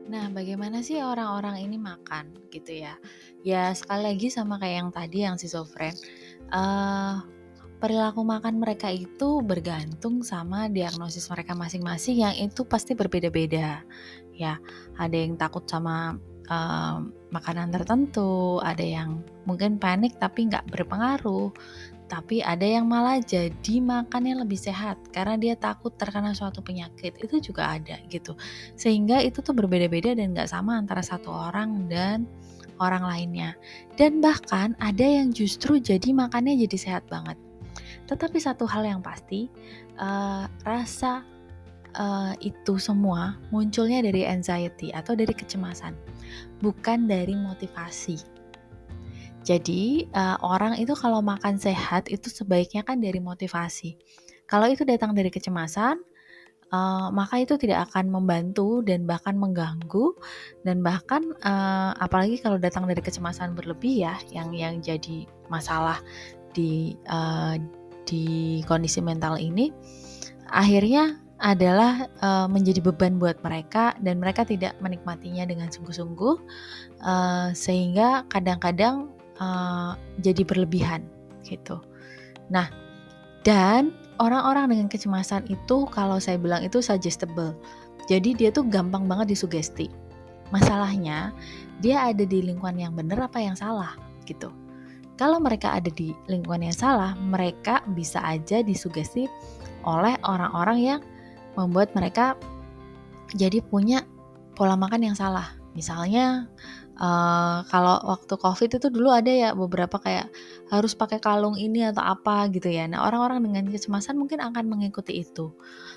Nah, bagaimana sih orang-orang ini makan gitu ya? Ya sekali lagi sama kayak yang tadi yang si Sofren uh, perilaku makan mereka itu bergantung sama diagnosis mereka masing-masing yang itu pasti berbeda-beda ya ada yang takut sama uh, makanan tertentu ada yang mungkin panik tapi nggak berpengaruh tapi ada yang malah jadi makannya lebih sehat karena dia takut terkena suatu penyakit itu juga ada gitu sehingga itu tuh berbeda-beda dan nggak sama antara satu orang dan orang lainnya. Dan bahkan ada yang justru jadi makannya jadi sehat banget. Tetapi satu hal yang pasti, uh, rasa uh, itu semua munculnya dari anxiety atau dari kecemasan, bukan dari motivasi. Jadi uh, orang itu kalau makan sehat itu sebaiknya kan dari motivasi. Kalau itu datang dari kecemasan, uh, maka itu tidak akan membantu dan bahkan mengganggu dan bahkan uh, apalagi kalau datang dari kecemasan berlebih ya yang yang jadi masalah di uh, di kondisi mental ini akhirnya adalah uh, menjadi beban buat mereka dan mereka tidak menikmatinya dengan sungguh-sungguh uh, sehingga kadang-kadang uh, jadi berlebihan gitu. Nah, Dan orang-orang dengan kecemasan itu kalau saya bilang itu suggestible. Jadi dia tuh gampang banget disugesti. Masalahnya dia ada di lingkungan yang benar apa yang salah gitu. Kalau mereka ada di lingkungan yang salah, mereka bisa aja disugesti oleh orang-orang yang membuat mereka jadi punya pola makan yang salah. Misalnya uh, kalau waktu covid itu dulu ada ya beberapa kayak harus pakai kalung ini atau apa gitu ya. Nah orang-orang dengan kecemasan mungkin akan mengikuti itu.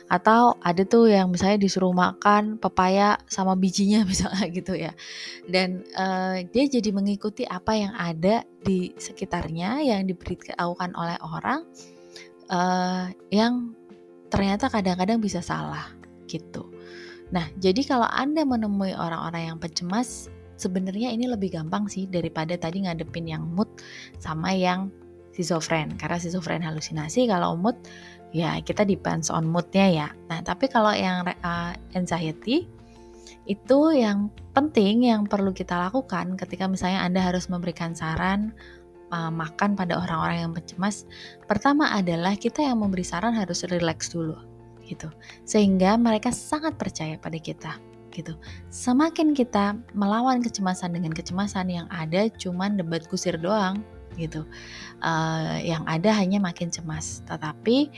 Atau ada tuh yang misalnya disuruh makan pepaya sama bijinya (laughs) misalnya gitu ya. Dan uh, dia jadi mengikuti apa yang ada di sekitarnya yang diberitahukan oleh orang uh, yang ternyata kadang-kadang bisa salah gitu. Nah, jadi kalau Anda menemui orang-orang yang pencemas, sebenarnya ini lebih gampang sih daripada tadi ngadepin yang mood sama yang schizofren karena schizofren halusinasi kalau mood ya kita depends on moodnya ya. Nah tapi kalau yang uh, anxiety itu yang penting yang perlu kita lakukan ketika misalnya Anda harus memberikan saran uh, makan pada orang-orang yang pencemas pertama adalah kita yang memberi saran harus relax dulu gitu. Sehingga mereka sangat percaya pada kita gitu. Semakin kita melawan kecemasan dengan kecemasan yang ada cuman debat kusir doang gitu. Uh, yang ada hanya makin cemas. Tetapi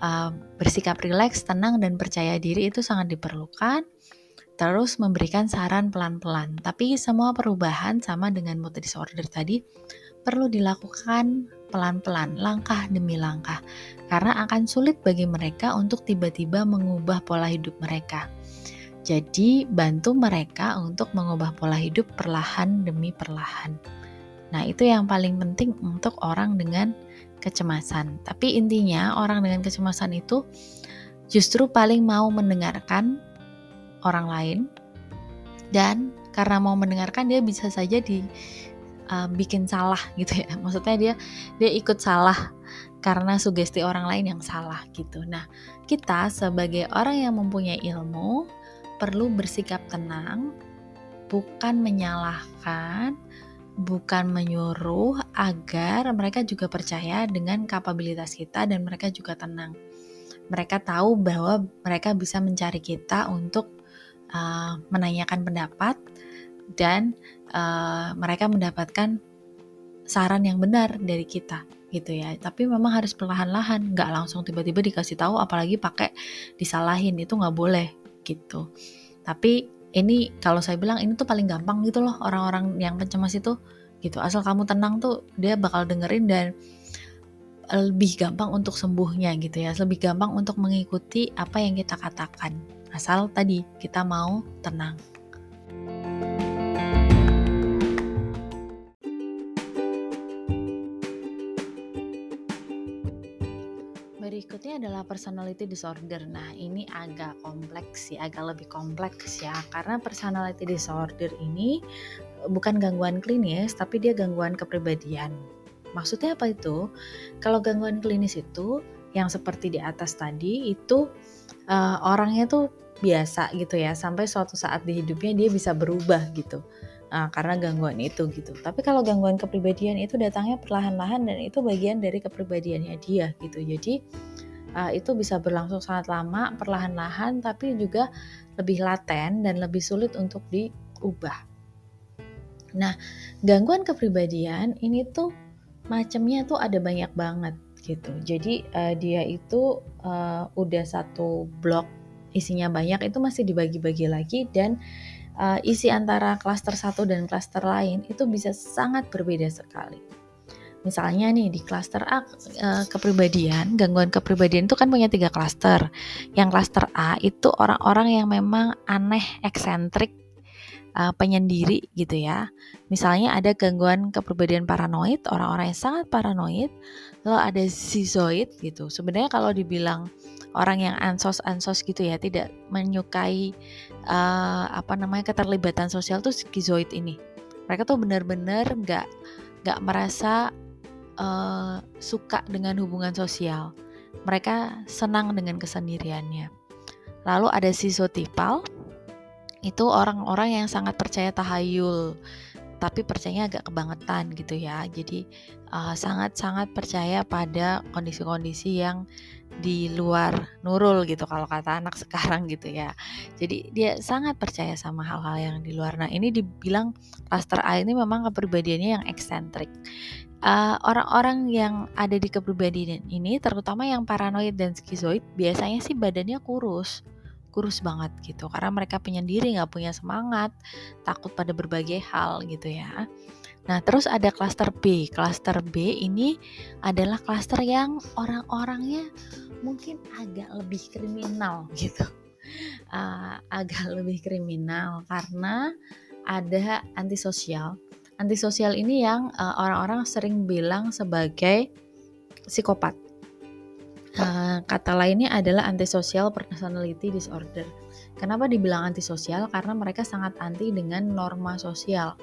uh, bersikap rileks, tenang dan percaya diri itu sangat diperlukan. Terus memberikan saran pelan-pelan. Tapi semua perubahan sama dengan mood disorder tadi perlu dilakukan pelan-pelan, langkah demi langkah, karena akan sulit bagi mereka untuk tiba-tiba mengubah pola hidup mereka. Jadi, bantu mereka untuk mengubah pola hidup perlahan demi perlahan. Nah, itu yang paling penting untuk orang dengan kecemasan. Tapi intinya, orang dengan kecemasan itu justru paling mau mendengarkan orang lain, dan karena mau mendengarkan, dia bisa saja di uh, bikin salah gitu ya. (laughs) Maksudnya dia dia ikut salah karena sugesti orang lain yang salah gitu. Nah, kita sebagai orang yang mempunyai ilmu perlu bersikap tenang, bukan menyalahkan, bukan menyuruh agar mereka juga percaya dengan kapabilitas kita dan mereka juga tenang. Mereka tahu bahwa mereka bisa mencari kita untuk uh, menanyakan pendapat dan uh, mereka mendapatkan saran yang benar dari kita gitu ya. Tapi memang harus perlahan-lahan, nggak langsung tiba-tiba dikasih tahu, apalagi pakai disalahin itu nggak boleh gitu. Tapi ini kalau saya bilang ini tuh paling gampang gitu loh orang-orang yang pencemas itu gitu. Asal kamu tenang tuh dia bakal dengerin dan lebih gampang untuk sembuhnya gitu ya. Lebih gampang untuk mengikuti apa yang kita katakan. Asal tadi kita mau tenang Adalah personality disorder. Nah, ini agak kompleks sih, agak lebih kompleks ya, karena personality disorder ini bukan gangguan klinis, tapi dia gangguan kepribadian. Maksudnya apa itu? Kalau gangguan klinis itu yang seperti di atas tadi itu uh, orangnya tuh biasa gitu ya, sampai suatu saat di hidupnya dia bisa berubah gitu uh, karena gangguan itu gitu. Tapi kalau gangguan kepribadian itu datangnya perlahan-lahan dan itu bagian dari kepribadiannya dia gitu. Jadi uh, itu bisa berlangsung sangat lama, perlahan-lahan, tapi juga lebih laten dan lebih sulit untuk diubah. Nah, gangguan kepribadian ini tuh macamnya tuh ada banyak banget gitu. Jadi uh, dia itu uh, udah satu blok isinya banyak itu masih dibagi-bagi lagi dan uh, isi antara klaster satu dan klaster lain itu bisa sangat berbeda sekali. Misalnya nih di klaster A uh, kepribadian, gangguan kepribadian itu kan punya tiga klaster. Yang klaster A itu orang-orang yang memang aneh, eksentrik, uh, penyendiri gitu ya. Misalnya ada gangguan kepribadian paranoid, orang-orang yang sangat paranoid. Lalu ada schizoid gitu. Sebenarnya kalau dibilang orang yang ansos ansos gitu ya tidak menyukai uh, apa namanya keterlibatan sosial tuh skizoid ini mereka tuh benar-benar nggak nggak merasa uh, suka dengan hubungan sosial mereka senang dengan kesendiriannya lalu ada sisotipal itu orang-orang yang sangat percaya tahayul tapi percayanya agak kebangetan gitu ya. Jadi sangat-sangat uh, percaya pada kondisi-kondisi yang di luar nurul gitu kalau kata anak (laughs) sekarang gitu ya. Jadi dia sangat percaya sama hal-hal yang di luar. Nah ini dibilang cluster A ini memang kepribadiannya yang eksentrik. Orang orang-orang yang ada di kepribadian ini, terutama yang paranoid dan skizoid, biasanya sih badannya kurus. Kurus banget gitu karena mereka penyendiri nggak punya semangat takut pada berbagai hal gitu ya. Nah terus ada klaster B. Klaster B ini adalah klaster yang orang-orangnya mungkin agak lebih kriminal (laughs) gitu. Uh, agak lebih kriminal karena ada antisosial antisosial ini yang eh, orang-orang sering bilang sebagai psikopat Uh, kata lainnya adalah antisocial personality disorder. Kenapa dibilang antisosial? Karena mereka sangat anti dengan norma sosial.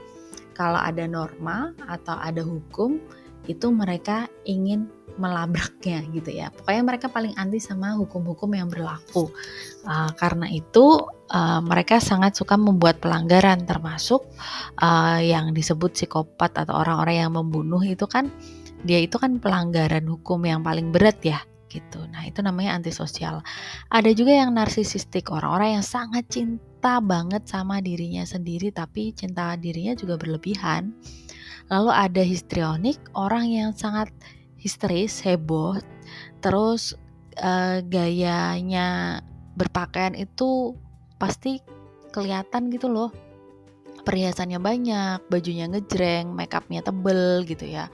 Kalau ada norma atau ada hukum, itu mereka ingin melabraknya gitu ya. Pokoknya mereka paling anti sama hukum-hukum yang berlaku. Uh, karena itu uh, mereka sangat suka membuat pelanggaran termasuk uh, yang disebut psikopat atau orang-orang yang membunuh itu kan dia itu kan pelanggaran hukum yang paling berat ya gitu. Nah, itu namanya antisosial. Ada juga yang narsisistik, orang-orang yang sangat cinta banget sama dirinya sendiri tapi cinta dirinya juga berlebihan. Lalu ada histrionik, orang yang sangat histeris, heboh, terus uh, gayanya berpakaian itu pasti kelihatan gitu loh perhiasannya banyak, bajunya ngejreng, makeupnya tebel gitu ya,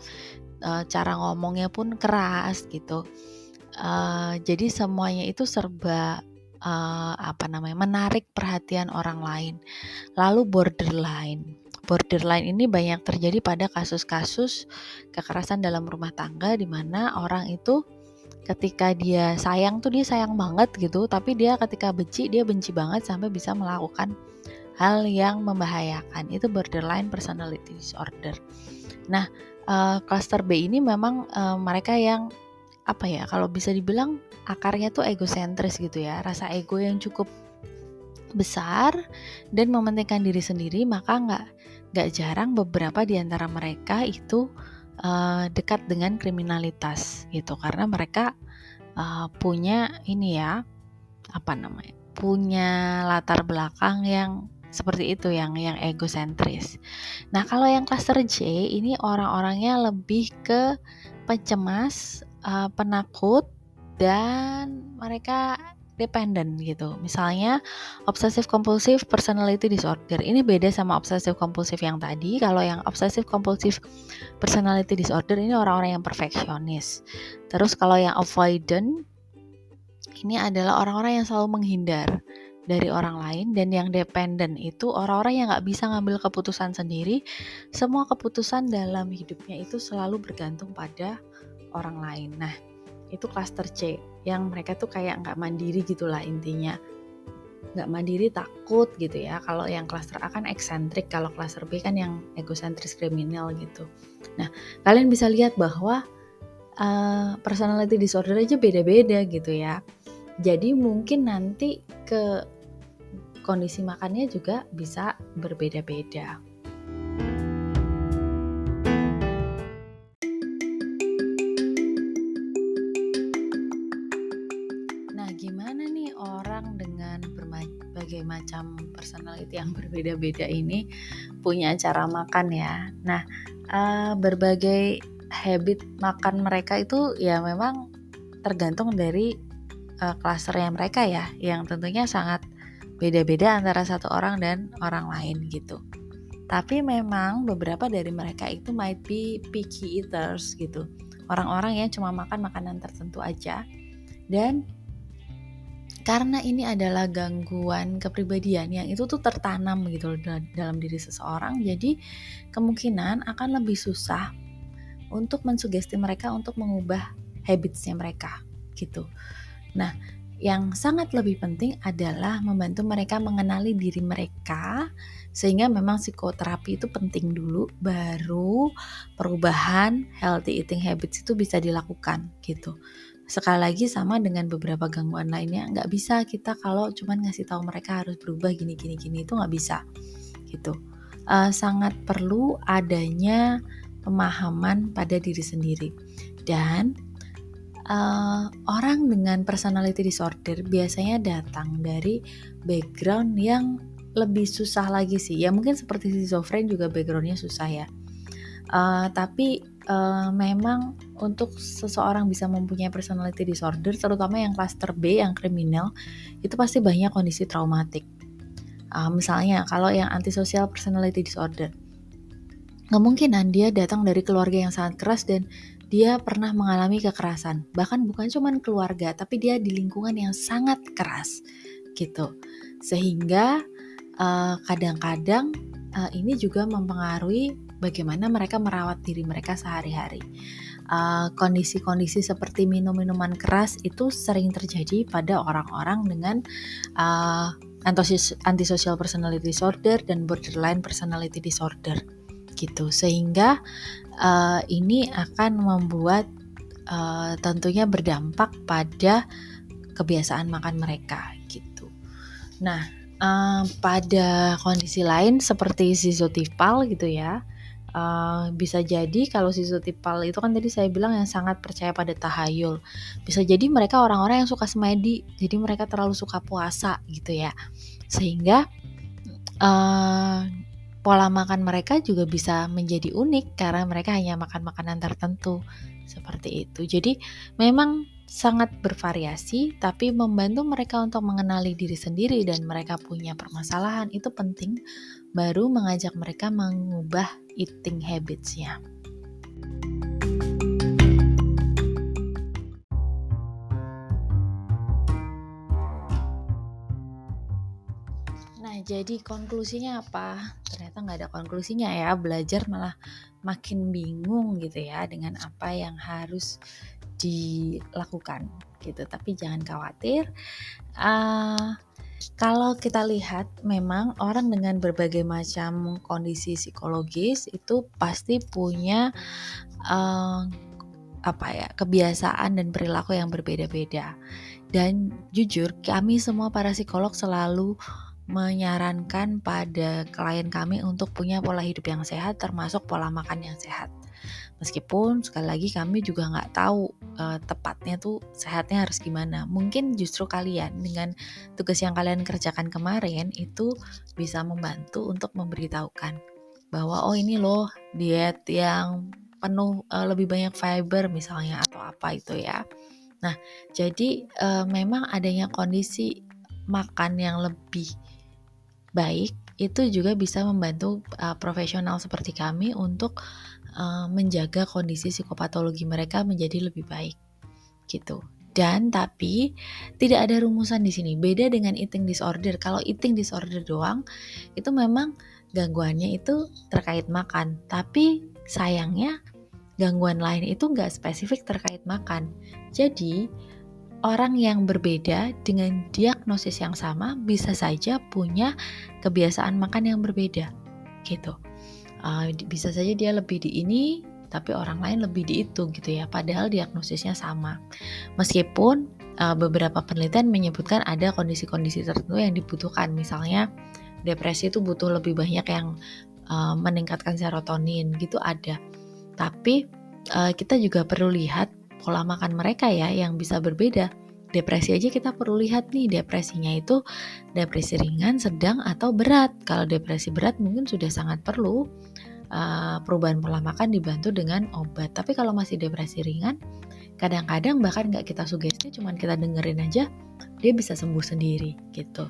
uh, cara ngomongnya pun keras gitu. Uh, jadi semuanya itu serba uh, apa namanya menarik perhatian orang lain. Lalu borderline. Borderline ini banyak terjadi pada kasus-kasus kekerasan dalam rumah tangga di mana orang itu ketika dia sayang tuh dia sayang banget gitu, tapi dia ketika benci dia benci banget sampai bisa melakukan hal yang membahayakan. Itu borderline personality disorder. Nah, uh, cluster B ini memang uh, mereka yang apa ya kalau bisa dibilang akarnya tuh egosentris gitu ya rasa ego yang cukup besar dan mementingkan diri sendiri maka nggak nggak jarang beberapa di antara mereka itu uh, dekat dengan kriminalitas gitu karena mereka uh, punya ini ya apa namanya punya latar belakang yang seperti itu yang yang egosentris. Nah kalau yang cluster J ini orang-orangnya lebih ke pencemas, uh, penakut dan mereka dependent gitu. Misalnya obsessive compulsive personality disorder. Ini beda sama obsessive compulsive yang tadi. Kalau yang obsessive compulsive personality disorder ini orang-orang yang perfeksionis. Terus kalau yang avoidant ini adalah orang-orang yang selalu menghindar dari orang lain dan yang dependent itu orang-orang yang nggak bisa ngambil keputusan sendiri. Semua keputusan dalam hidupnya itu selalu bergantung pada orang lain. Nah, itu cluster C yang mereka tuh kayak nggak mandiri gitulah intinya. Nggak mandiri takut gitu ya. Kalau yang cluster A kan eksentrik, kalau cluster B kan yang egosentris kriminal gitu. Nah, kalian bisa lihat bahwa uh, personality disorder aja beda-beda gitu ya. Jadi mungkin nanti ke kondisi makannya juga bisa berbeda-beda. Macam personality yang berbeda-beda ini punya cara makan ya. Nah, uh, berbagai habit makan mereka itu ya memang tergantung dari uh, klasternya mereka ya, yang tentunya sangat beda-beda antara satu orang dan orang lain gitu. Tapi memang beberapa dari mereka itu might be picky eaters gitu. Orang-orang yang cuma makan makanan tertentu aja dan karena ini adalah gangguan kepribadian yang itu tuh tertanam gitu dalam diri seseorang jadi kemungkinan akan lebih susah untuk mensugesti mereka untuk mengubah habitsnya mereka gitu. Nah yang sangat lebih penting adalah membantu mereka mengenali diri mereka sehingga memang psikoterapi itu penting dulu baru perubahan healthy eating habits itu bisa dilakukan gitu sekali lagi sama dengan beberapa gangguan lainnya nggak bisa kita kalau cuman ngasih tahu mereka harus berubah gini gini gini itu nggak bisa gitu. Uh, sangat perlu adanya pemahaman pada diri sendiri. Dan uh, orang dengan personality disorder biasanya datang dari background yang lebih susah lagi sih. Ya mungkin seperti schizofren juga backgroundnya susah ya. Uh, tapi uh, memang untuk seseorang bisa mempunyai personality disorder, terutama yang cluster B, yang kriminal, itu pasti banyak kondisi traumatik. Uh, misalnya, kalau yang antisocial personality disorder, kemungkinan dia datang dari keluarga yang sangat keras dan dia pernah mengalami kekerasan. Bahkan bukan cuma keluarga, tapi dia di lingkungan yang sangat keras, gitu. Sehingga kadang-kadang uh, uh, ini juga mempengaruhi bagaimana mereka merawat diri mereka sehari-hari. Uh, kondisi-kondisi seperti minum-minuman keras itu sering terjadi pada orang-orang dengan uh, antisocial personality disorder dan borderline personality disorder gitu sehingga uh, ini akan membuat uh, tentunya berdampak pada kebiasaan makan mereka gitu. Nah, uh, pada kondisi lain seperti zizotipal gitu ya, Uh, bisa jadi kalau sisotipal itu kan tadi saya bilang yang sangat percaya pada tahayul. Bisa jadi mereka orang-orang yang suka semedi, jadi mereka terlalu suka puasa gitu ya. Sehingga uh, pola makan mereka juga bisa menjadi unik karena mereka hanya makan makanan tertentu seperti itu. Jadi memang sangat bervariasi, tapi membantu mereka untuk mengenali diri sendiri dan mereka punya permasalahan itu penting. Baru mengajak mereka mengubah eating habits-nya. Nah, jadi konklusinya apa? Ternyata nggak ada konklusinya ya. Belajar malah makin bingung gitu ya dengan apa yang harus dilakukan gitu. Tapi jangan khawatir. Uh, kalau kita lihat memang orang dengan berbagai macam kondisi psikologis itu pasti punya uh, apa ya kebiasaan dan perilaku yang berbeda-beda. Dan jujur kami semua para psikolog selalu menyarankan pada klien kami untuk punya pola hidup yang sehat termasuk pola makan yang sehat. Meskipun sekali lagi kami juga nggak tahu uh, tepatnya tuh sehatnya harus gimana. Mungkin justru kalian dengan tugas yang kalian kerjakan kemarin itu bisa membantu untuk memberitahukan bahwa oh ini loh diet yang penuh uh, lebih banyak fiber misalnya atau apa itu ya. Nah, jadi uh, memang adanya kondisi makan yang lebih baik itu juga bisa membantu uh, profesional seperti kami untuk uh, menjaga kondisi psikopatologi mereka menjadi lebih baik gitu. Dan tapi tidak ada rumusan di sini. Beda dengan eating disorder. Kalau eating disorder doang itu memang gangguannya itu terkait makan. Tapi sayangnya gangguan lain itu nggak spesifik terkait makan. Jadi orang yang berbeda dengan diagnosis yang sama bisa saja punya kebiasaan makan yang berbeda gitu uh, bisa saja dia lebih di ini tapi orang lain lebih di itu gitu ya. Padahal diagnosisnya sama. Meskipun uh, beberapa penelitian menyebutkan ada kondisi-kondisi tertentu yang dibutuhkan. Misalnya depresi itu butuh lebih banyak yang uh, meningkatkan serotonin gitu ada. Tapi uh, kita juga perlu lihat pola makan mereka ya yang bisa berbeda. Depresi aja kita perlu lihat nih depresinya itu depresi ringan, sedang atau berat. Kalau depresi berat mungkin sudah sangat perlu uh, perubahan pola makan dibantu dengan obat. Tapi kalau masih depresi ringan, kadang-kadang bahkan nggak kita sugesti, cuman kita dengerin aja, dia bisa sembuh sendiri gitu.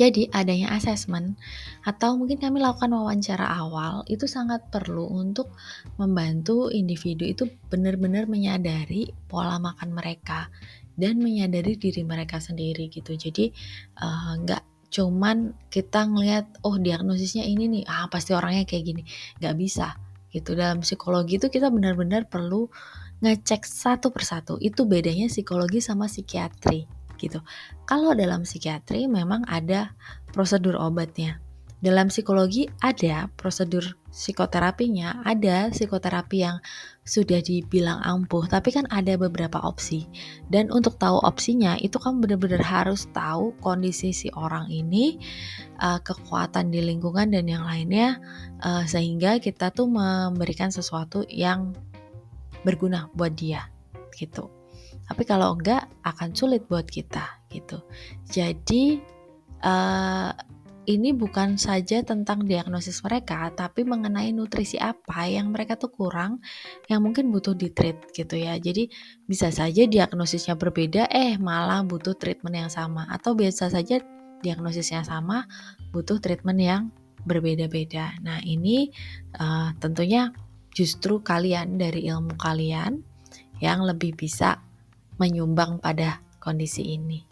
Jadi adanya asesmen atau mungkin kami lakukan wawancara awal itu sangat perlu untuk membantu individu itu benar-benar menyadari pola makan mereka dan menyadari diri mereka sendiri gitu. Jadi eh, nggak uh, cuman kita ngelihat oh diagnosisnya ini nih ah pasti orangnya kayak gini nggak bisa gitu dalam psikologi itu kita benar-benar perlu ngecek satu persatu itu bedanya psikologi sama psikiatri gitu. Kalau dalam psikiatri memang ada prosedur obatnya. dalam psikologi ada prosedur psikoterapinya, ada psikoterapi yang sudah dibilang ampuh, tapi kan ada beberapa opsi. Dan untuk tahu opsinya, itu kan benar-benar harus tahu kondisi si orang ini, uh, kekuatan di lingkungan dan yang lainnya, uh, sehingga kita tuh memberikan sesuatu yang berguna buat dia, gitu. Tapi kalau enggak, akan sulit buat kita, gitu. Jadi, uh, ini bukan saja tentang diagnosis mereka, tapi mengenai nutrisi apa yang mereka tuh kurang, yang mungkin butuh di treat gitu ya. Jadi bisa saja diagnosisnya berbeda, eh malah butuh treatment yang sama, atau biasa saja diagnosisnya sama, butuh treatment yang berbeda-beda. Nah ini uh, tentunya justru kalian dari ilmu kalian yang lebih bisa menyumbang pada kondisi ini.